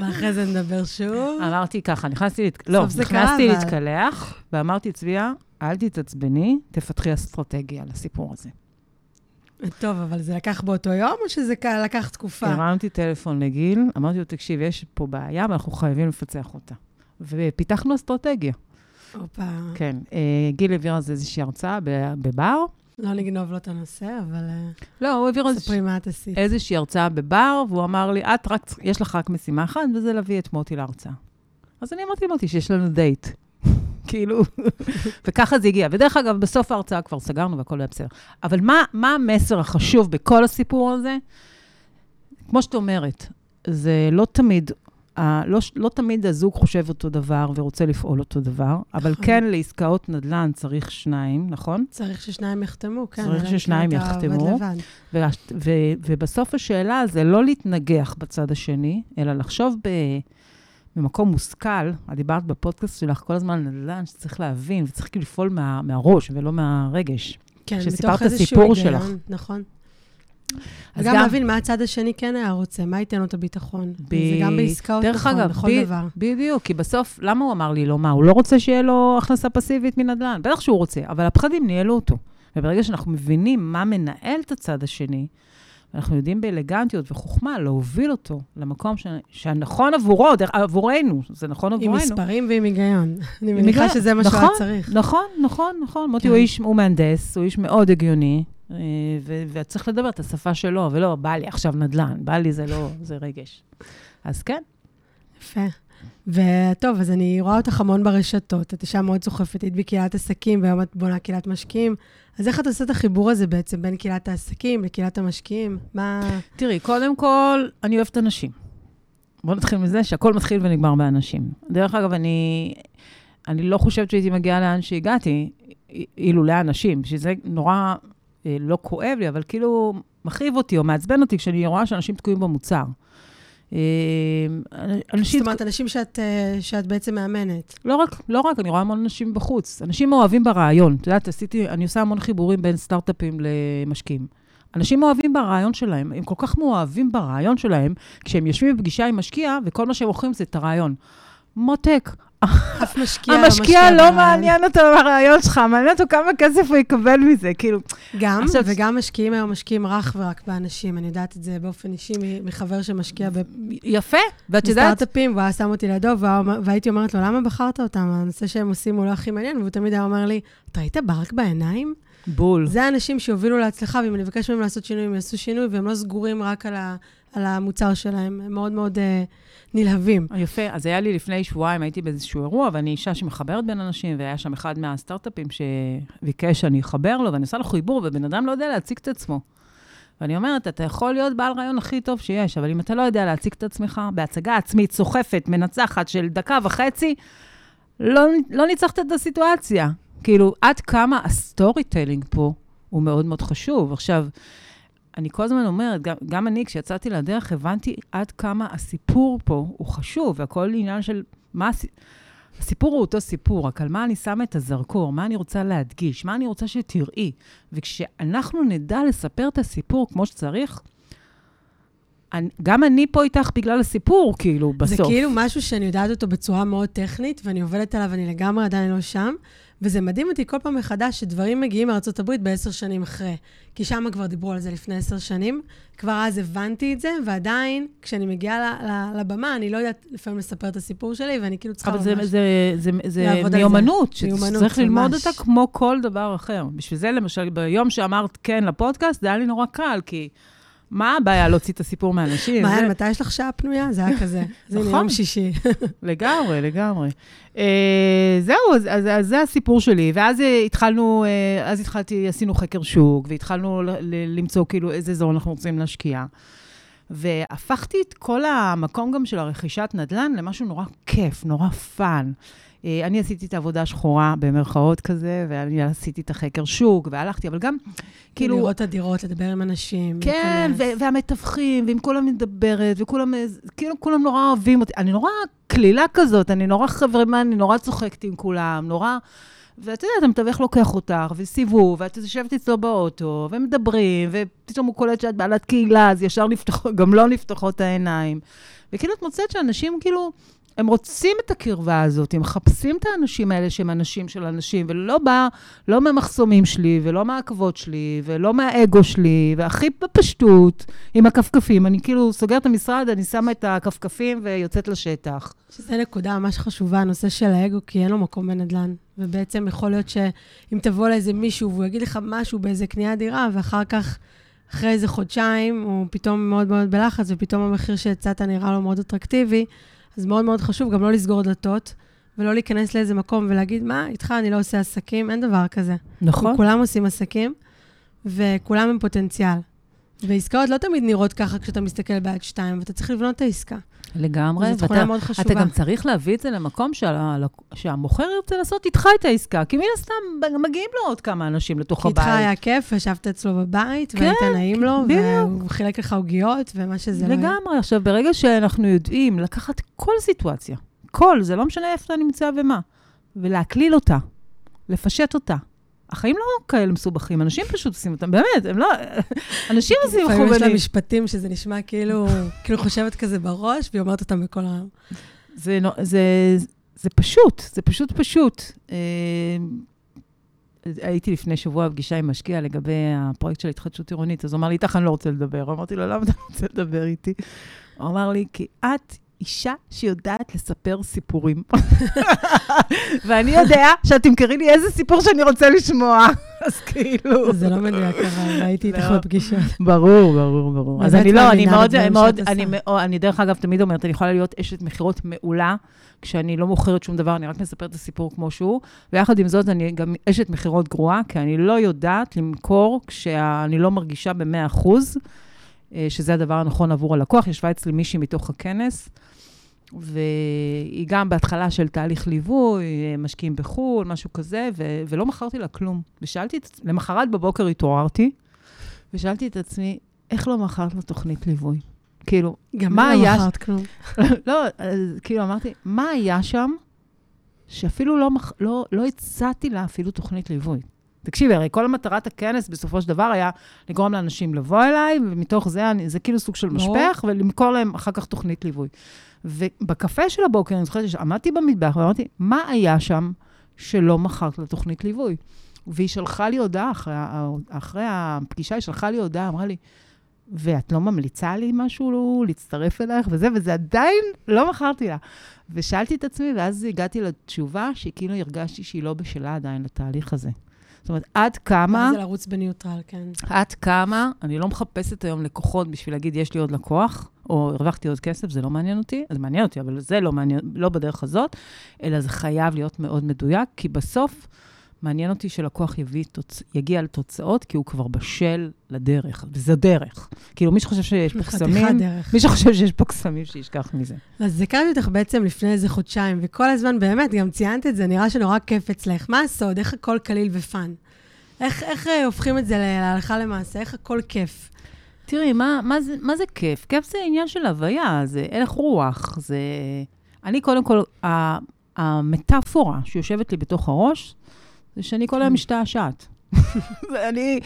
ואחרי זה נדבר שוב. אמרתי ככה, נכנסתי, לא, נכנסתי. להתקלח, ואמרתי, צביה, אל תתעצבני, תפתחי אסטרטגיה לסיפור הזה. טוב, אבל זה לקח באותו יום, או שזה לקח תקופה? הרמתי טלפון לגיל, אמרתי לו, תקשיב, יש פה בעיה ואנחנו חייבים לפצח אותה. ופיתחנו אסטרטגיה. הופה. כן, אה, גיל העביר אז איזושהי הרצאה בבר. לא נגנוב לו את הנושא, אבל אה, לא, הוא העביר ספרי מה את עשית. איזושהי הרצאה בבר, והוא אמר לי, את רק, יש לך רק משימה אחת, וזה להביא את מוטי להרצאה. אז אני אמרתי למוטי שיש לנו דייט. *laughs* כאילו, *laughs* וככה זה הגיע. ודרך אגב, בסוף ההרצאה כבר סגרנו והכל היה בסדר. אבל מה, מה המסר החשוב בכל הסיפור הזה? כמו שאת אומרת, זה לא תמיד, לא, ש- לא תמיד הזוג חושב אותו דבר ורוצה לפעול אותו דבר, אבל נכון. כן לעסקאות נדל"ן צריך שניים, נכון? צריך ששניים יחתמו, כן. צריך כן ששניים אתה יחתמו. ו- ו- ובסוף השאלה זה לא להתנגח בצד השני, אלא לחשוב ב- במקום מושכל. את דיברת בפודקאסט שלך כל הזמן על נדל"ן, שצריך להבין וצריך כאילו לפעול מה, מהראש ולא מהרגש. כן, מתוך איזשהו היגיון. נכון. אז גם- להבין מה הצד השני כן היה רוצה, מה ייתן לו את הביטחון. ב- זה גם בעסקאות, נכון, אגב, בכל ב- דבר. בדיוק, כי בסוף, למה הוא אמר לי לא? מה, הוא לא רוצה שיהיה לו הכנסה פסיבית מנדל"ן? בטח שהוא רוצה, אבל הפחדים ניהלו אותו. וברגע שאנחנו מבינים מה מנהל את הצד השני, אנחנו יודעים באלגנטיות וחוכמה להוביל אותו למקום ש... שהנכון עבורו, עבורנו, זה נכון עם עבורנו. מספרים ועם היגיון. אני עם מניחה שזה מה שהוא היה נכון, צריך. נכון, נכון, נכון. מוטי כן. הוא איש, הוא מהנדס, הוא איש מאוד הגיוני, אה, ו- וצריך לדבר את השפה שלו, ולא, בא לי עכשיו נדל"ן, בא לי זה לא, זה רגש. אז כן, יפה. וטוב, אז אני רואה אותך המון ברשתות. את אישה מאוד סוחפת, היית בקהילת עסקים, והיום את בונה קהילת משקיעים. אז איך את עושה את החיבור הזה בעצם בין קהילת העסקים לקהילת המשקיעים? מה... תראי, קודם כל, אני אוהבת אנשים. בואו נתחיל מזה שהכל מתחיל ונגמר באנשים. דרך אגב, אני, אני לא חושבת שהייתי מגיעה לאן שהגעתי, אילו לאנשים, שזה נורא לא כואב לי, אבל כאילו מכאיב אותי או מעצבן אותי כשאני רואה שאנשים תקועים במוצר. אה, אנשים... זאת אומרת, אנשים שאת, אה, שאת בעצם מאמנת. לא רק, לא רק, אני רואה המון אנשים בחוץ. אנשים מאוהבים ברעיון. את יודעת, עשיתי, אני עושה המון חיבורים בין סטארט-אפים למשקיעים. אנשים מאוהבים ברעיון שלהם, הם כל כך מאוהבים ברעיון שלהם, כשהם יושבים בפגישה עם משקיע, וכל מה שהם מוכרים זה את הרעיון. מותק, אף משקיע לא משקיע המשקיע לא. מעניין אותו הרעיון שלך, מעניין אותו כמה כסף הוא יקבל מזה, כאילו. גם, עכשיו- וגם משקיעים היום משקיעים רך ורק באנשים. אני יודעת את זה באופן אישי מחבר שמשקיע ב- יפה, ואת יודעת, בסטארט-אפים, והוא היה שם אותי לידו, והייתי אומרת לו, למה בחרת אותם? הנושא שהם עושים הוא לא הכי מעניין, והוא תמיד היה אומר לי, אתה ראית ברק בעיניים? בול. זה האנשים שהובילו להצלחה, ואם אני אבקש מהם לעשות שינוי, הם יעשו שינוי, והם לא סגורים רק על, ה, על המוצר שלהם, הם מאוד מאוד uh, נלהבים. יפה, אז היה לי לפני שבועיים, הייתי באיזשהו אירוע, ואני אישה שמחברת בין אנשים, והיה שם אחד מהסטארט-אפים שביקש שאני אחבר לו, ואני עושה לו חיבור, ובן אדם לא יודע להציג את עצמו. ואני אומרת, אתה יכול להיות בעל רעיון הכי טוב שיש, אבל אם אתה לא יודע להציג את עצמך בהצגה עצמית, סוחפת, מנצחת של דקה וחצי, לא, לא ניצחת את הסיטואציה. כאילו, עד כמה ה storytelling פה הוא מאוד מאוד חשוב. עכשיו, אני כל הזמן אומרת, גם, גם אני, כשיצאתי לדרך, הבנתי עד כמה הסיפור פה הוא חשוב, והכל עניין של מה... הסיפור הוא אותו סיפור, רק על מה אני שמה את הזרקור, מה אני רוצה להדגיש, מה אני רוצה שתראי. וכשאנחנו נדע לספר את הסיפור כמו שצריך, אני, גם אני פה איתך בגלל הסיפור, כאילו, בסוף. זה כאילו משהו שאני יודעת אותו בצורה מאוד טכנית, ואני עובדת עליו, אני לגמרי עדיין לא שם. וזה מדהים אותי כל פעם מחדש שדברים מגיעים מארה"ב בעשר שנים אחרי. כי שם כבר דיברו על זה לפני עשר שנים. כבר אז הבנתי את זה, ועדיין, כשאני מגיעה לבמה, אני לא יודעת לפעמים לספר את הסיפור שלי, ואני כאילו צריכה ממש... אבל זה, זה, זה, זה מיומנות, שצריך ללמוד אותה כמו כל דבר אחר. בשביל זה, למשל, ביום שאמרת כן לפודקאסט, זה היה לי נורא קל, כי... מה הבעיה להוציא את הסיפור מאנשים? מה, מתי יש לך שעה פנויה? זה היה כזה. *laughs* זה נכון. יום שישי. *laughs* לגמרי, לגמרי. אה, זהו, אז זה הסיפור שלי. ואז התחלנו, אה, אז התחלתי, עשינו חקר שוק, והתחלנו למצוא כאילו איזה אזור אנחנו רוצים להשקיע. והפכתי את כל המקום גם של הרכישת נדל"ן למשהו נורא כיף, נורא fun. אה, אני עשיתי את העבודה השחורה, במרכאות כזה, ואני עשיתי את החקר שוק, והלכתי, אבל גם, כאילו... לראות את הדירות, לדבר עם אנשים. כן, והמתווכים, ועם כולם מדברת, וכולם, כאילו, כולם נורא אוהבים אותי. אני נורא קלילה כזאת, אני נורא חברמן, אני נורא צוחקת עם כולם, נורא... ואתה יודע, המתווך לוקח אותך, וסיבוב, ואת יושבת אצלו באוטו, ומדברים, ופתאום הוא קולט שאת בעלת קהילה, אז ישר נפתח, גם לא נפתחות העיניים. וכאילו, את מוצאת שאנשים כאילו הם רוצים את הקרבה הזאת, הם מחפשים את האנשים האלה שהם אנשים של אנשים, ולא בא, לא מהמחסומים שלי, ולא מהעקבות שלי, ולא מהאגו שלי, והכי בפשטות, עם הכפכפים. אני כאילו סוגרת את המשרד, אני שמה את הכפכפים ויוצאת לשטח. שזו נקודה ממש חשובה, הנושא של האגו, כי אין לו מקום בנדל"ן. ובעצם יכול להיות שאם תבוא לאיזה מישהו והוא יגיד לך משהו באיזה קניית דירה, ואחר כך... אחרי איזה חודשיים, הוא פתאום מאוד מאוד בלחץ, ופתאום המחיר שהצעת נראה לו מאוד אטרקטיבי, אז מאוד מאוד חשוב גם לא לסגור דלתות, ולא להיכנס לאיזה מקום ולהגיד, מה, איתך אני לא עושה עסקים, אין דבר כזה. נכון. כולם עושים עסקים, וכולם הם פוטנציאל. ועסקאות לא תמיד נראות ככה כשאתה מסתכל בעד שתיים, ואתה צריך לבנות את העסקה. לגמרי. זו תכונה מאוד חשובה. אתה גם צריך להביא את זה למקום שה, שהמוכר ירצה לעשות איתך את העסקה, כי מן הסתם מגיעים לו עוד כמה אנשים לתוך הבית. איתך היה כיף, ישבת אצלו בבית, כן, והיית נעים לו. והוא חילק לך עוגיות, ומה שזה לא... לגמרי. עכשיו, ברגע שאנחנו יודעים לקחת כל סיטואציה, כל, זה לא משנה איפה אתה נמצא ומה, ולהקליל אותה, לפשט אותה, החיים לא כאלה מסובכים, אנשים פשוט עושים אותם, באמת, הם לא... אנשים עושים מכוונים. לפעמים יש לה משפטים שזה נשמע כאילו, כאילו חושבת כזה בראש, והיא אומרת אותם בכל העם. זה, זה, זה פשוט, זה פשוט פשוט. אה, הייתי לפני שבוע בפגישה עם משקיע לגבי הפרויקט של התחדשות עירונית, אז הוא אמר לי, איתך אני לא רוצה לדבר. אמרתי לו, למה אתה רוצה לדבר איתי? הוא אמר לי, כי את אישה שיודעת לספר סיפורים. *laughs* ואני יודע שאת תמכרי לי איזה סיפור שאני רוצה לשמוע. *laughs* אז כאילו... זה לא מדויק, אבל הייתי איתך לא. בפגישה. ברור, ברור, ברור. אז אני לא, אני מאוד, מאוד, אני דרך אגב תמיד אומרת, אני יכולה להיות אשת מכירות מעולה, כשאני לא מוכרת שום דבר, אני רק מספרת את הסיפור כמו שהוא, ויחד עם זאת, אני גם אשת מכירות גרועה, כי אני לא יודעת למכור כשאני לא מרגישה ב-100%. אה, שזה הדבר הנכון עבור הלקוח. ישבה אצלי מישהי מתוך הכנס, והיא גם בהתחלה של תהליך ליווי, משקיעים בחו"ל, משהו כזה, ו- ולא מכרתי לה כלום. ושאלתי, את, למחרת בבוקר התעוררתי, ושאלתי את עצמי, איך לא מכרת לה תוכנית ליווי? כאילו, גם מה לא היה... גם לא מכרת כלום. *laughs* לא, אז, כאילו, אמרתי, מה היה שם שאפילו לא, לא, לא הצעתי לה אפילו תוכנית ליווי? תקשיבי, הרי כל מטרת הכנס בסופו של דבר היה לגרום לאנשים לבוא אליי, ומתוך זה, אני, זה כאילו סוג של משפך, ולמכור להם אחר כך תוכנית ליווי. ובקפה של הבוקר, אני זוכרת שעמדתי במטבח ואמרתי, מה היה שם שלא מכרת לתוכנית ליווי? והיא שלחה לי הודעה, אחרי, אחרי הפגישה, היא שלחה לי הודעה, אמרה לי, ואת לא ממליצה לי משהו להצטרף אלייך וזה, וזה עדיין לא מכרתי לה. ושאלתי את עצמי, ואז הגעתי לתשובה שכאילו הרגשתי שהיא לא בשלה עדיין לתהליך הזה. זאת אומרת, עד כמה... מה זה לרוץ בניוטרל, כן. עד כמה, אני לא מחפשת היום לקוחות בשביל להגיד, יש לי עוד לקוח, או הרווחתי עוד כסף, זה לא מעניין אותי, זה מעניין אותי, אבל זה לא מעניין, לא בדרך הזאת, אלא זה חייב להיות מאוד מדויק, כי בסוף מעניין אותי שלקוח יביא, תוצ... יגיע לתוצאות, כי הוא כבר בשל לדרך, וזה דרך. כאילו, מי שחושב שיש פה קסמים. מי שחושב שיש פה קסמים, שישכח מזה. אז הכרתי אותך בעצם לפני איזה חודשיים, וכל הזמן באמת, גם ציינת את זה, נראה שנורא כיף אצלך. מה הסוד? איך הכל קליל ופאן? איך, איך אה, הופכים את זה להלכה למעשה? איך הכל כיף? תראי, מה, מה, זה, מה זה כיף? כיף זה עניין של הוויה, זה הלך רוח, זה... אני קודם כל, המטאפורה שיושבת לי בתוך הראש, זה שאני כל היום משתעשעת. *laughs* ואני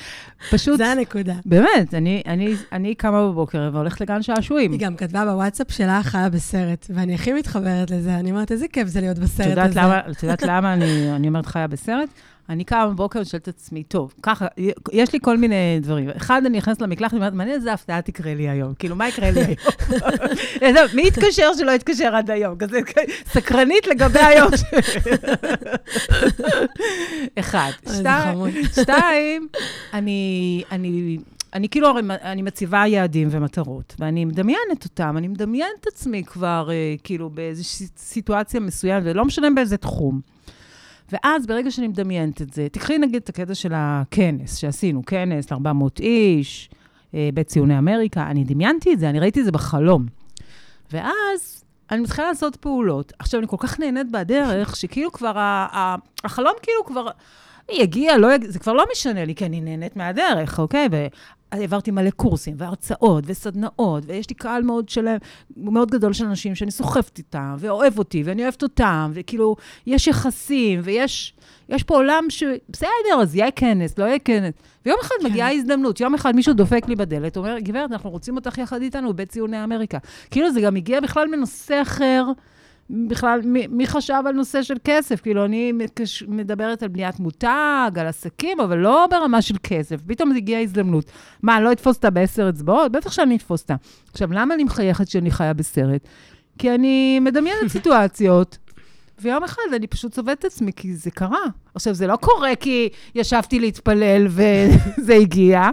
פשוט... זה הנקודה. באמת, אני, אני, אני קמה בבוקר והולכת לגן שעשועים. היא גם כתבה בוואטסאפ שלה חיה בסרט, ואני הכי מתחברת לזה. אני אומרת, איזה כיף זה להיות בסרט הזה. את יודעת למה אני, אני אומרת חיה בסרט? אני קמה בבוקר ושואלת את עצמי, טוב, ככה, יש לי כל מיני דברים. אחד, אני נכנסת למקלחת, אני אומרת, מעניין איזה הפתעה תקרה לי היום. כאילו, מה יקרה לי היום? *laughs* מי יתקשר שלא יתקשר עד היום? כזה סקרנית לגבי היום. *laughs* אחד. *laughs* שתיים, אני, אני, כאילו, אני מציבה יעדים ומטרות, ואני מדמיינת אותם, אני מדמיינת את עצמי כבר, אה, כאילו, באיזושהי סיטואציה מסוימת, ולא משנה באיזה תחום. ואז, ברגע שאני מדמיינת את זה, תקחי נגיד את הקטע של הכנס שעשינו, כנס ל-400 איש, אה, בית ציוני אמריקה, אני דמיינתי את זה, אני ראיתי את זה בחלום. ואז אני מתחילה לעשות פעולות. עכשיו, אני כל כך נהנית בדרך, *laughs* שכאילו כבר, ה- ה- החלום כאילו כבר, יגיע, לא יגיע, זה כבר לא משנה לי, כי אני נהנית מהדרך, אוקיי? והעברתי מלא קורסים, והרצאות, וסדנאות, ויש לי קהל מאוד שלם, מאוד גדול של אנשים שאני סוחפת איתם, ואוהב אותי, ואני אוהבת אותם, וכאילו, יש יחסים, ויש יש פה עולם ש... בסדר, אז יהיה כנס, לא יהיה כנס. ויום אחד כן. מגיעה הזדמנות, יום אחד מישהו דופק לי בדלת, אומר, גברת, אנחנו רוצים אותך יחד איתנו בבית ציוני אמריקה. כאילו, זה גם הגיע בכלל מנושא אחר. בכלל, מי, מי חשב על נושא של כסף? כאילו, אני מקש, מדברת על בניית מותג, על עסקים, אבל לא ברמה של כסף. פתאום הגיעה הזדמנות. מה, אני לא אתפוס אותה בעשר אצבעות? בטח שאני אתפוס אותה. עכשיו, למה אני מחייכת שאני חיה בסרט? כי אני מדמיינת *laughs* סיטואציות, ויום אחד אני פשוט צובעת את עצמי, כי זה קרה. עכשיו, זה לא קורה כי ישבתי להתפלל *laughs* וזה הגיע.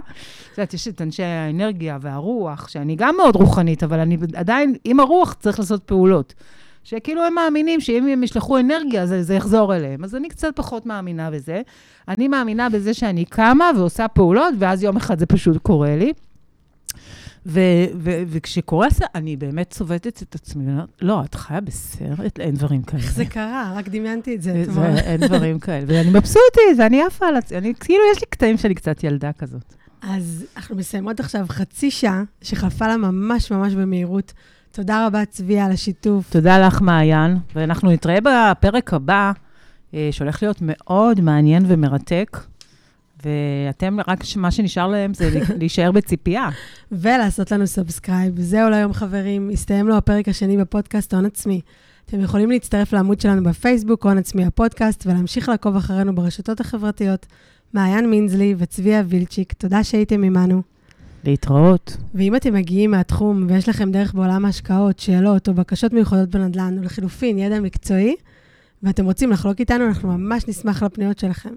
את יודעת, יש את אנשי האנרגיה והרוח, שאני גם מאוד רוחנית, אבל אני עדיין, עם הרוח צריך לעשות פעולות. שכאילו הם מאמינים שאם הם ישלחו אנרגיה, זה, זה יחזור אליהם. אז אני קצת פחות מאמינה בזה. אני מאמינה בזה שאני קמה ועושה פעולות, ואז יום אחד זה פשוט קורה לי. ו- ו- וכשקורה זה, אני באמת צובטת את עצמי, לא, את חיה בסרט? אין דברים כאלה. איך זה קרה? רק דמיינתי את זה אתמול. אין דברים כאלה. ואני מבסוטית, ואני עפה על עצמי. כאילו, יש לי קטעים שאני קצת ילדה כזאת. אז אנחנו מסיימות עכשיו חצי שעה, שחלפה לה ממש ממש במהירות. תודה רבה, צבי, על השיתוף. תודה לך, מעיין, ואנחנו נתראה בפרק הבא, אה, שהולך להיות מאוד מעניין ומרתק. ואתם, רק מה שנשאר להם זה *laughs* להישאר בציפייה. ולעשות לנו subscribe. זהו להיום, חברים. הסתיים לו הפרק השני בפודקאסט הון עצמי. אתם יכולים להצטרף לעמוד שלנו בפייסבוק, הון עצמי הפודקאסט, ולהמשיך לעקוב אחרינו ברשתות החברתיות. מעיין מינזלי וצביה וילצ'יק, תודה שהייתם עמנו. להתראות. ואם אתם מגיעים מהתחום ויש לכם דרך בעולם ההשקעות, שאלות או בקשות מיוחדות בנדל"ן, או לחילופין, ידע מקצועי, ואתם רוצים לחלוק איתנו, אנחנו ממש נשמח לפניות שלכם.